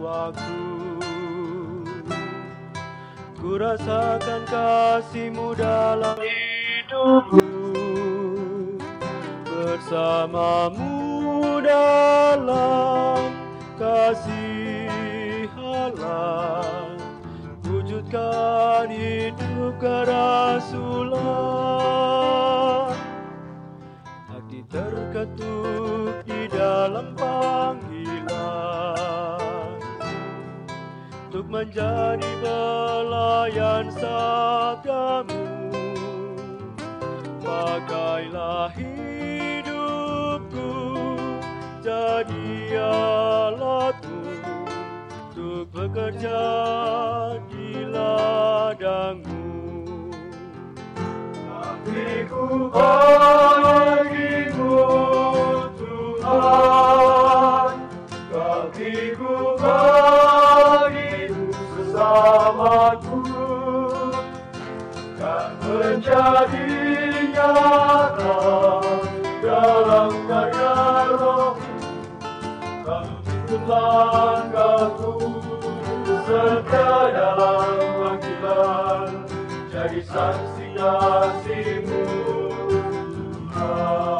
waktu. Ku rasakan kasihmu dalam hidupku. Bersamamu dalam kasih Allah. Wujudkan hidup kerasulan Untuk menjadi pelayan sabdamu Pakailah hidupku jadi alatmu Untuk bekerja di ladangmu. Hatiku bagimu Tuhan menjadi nyata dalam karya rohmu Kau tuntun langkahku setia dalam panggilan Jadi saksi kasihmu Tuhan